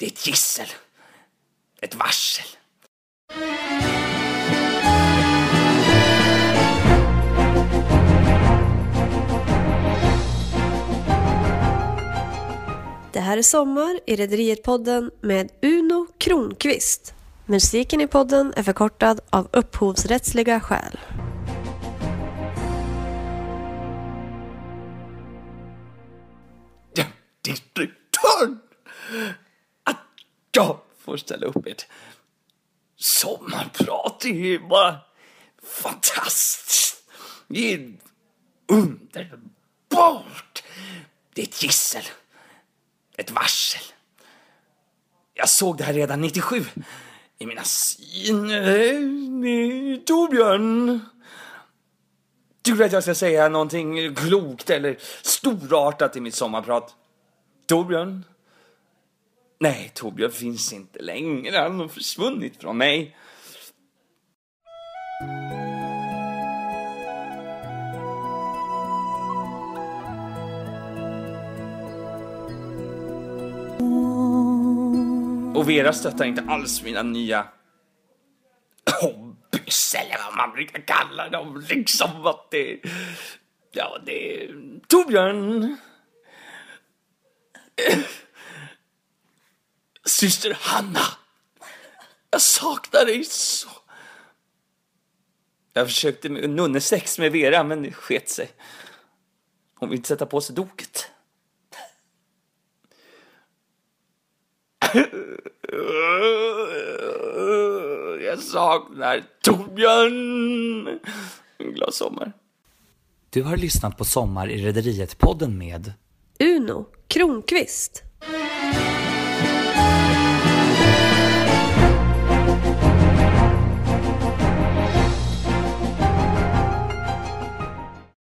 Det är ett gissel. Ett varsel. Det här är Sommar i Rederiet-podden med Uno Kronqvist. Musiken i podden är förkortad av upphovsrättsliga skäl. Ja, det är return! Att jag får ställa upp ett sommarprat, det är bara fantastiskt. Det är underbart. Det är ett gissel. Ett varsel. Jag såg det här redan 97 i mina syner. Torbjörn. Tycker du att jag ska säga någonting klokt eller storartat i mitt sommarprat? Torbjörn? Nej, Torbjörn finns inte längre. Han har försvunnit från mig. Och Vera stöttar inte alls mina nya hobbys, eller vad man brukar kalla dem. Liksom att det... Ja, det... Torbjörn! Syster Hanna! Jag saknar dig så. Jag försökte med nunnesex med Vera, men det sket sig. Hon vill inte sätta på sig doket. Jag saknar Torbjörn. Glad sommar. Du har lyssnat på Sommar i Rederiet-podden med Uno Kronqvist.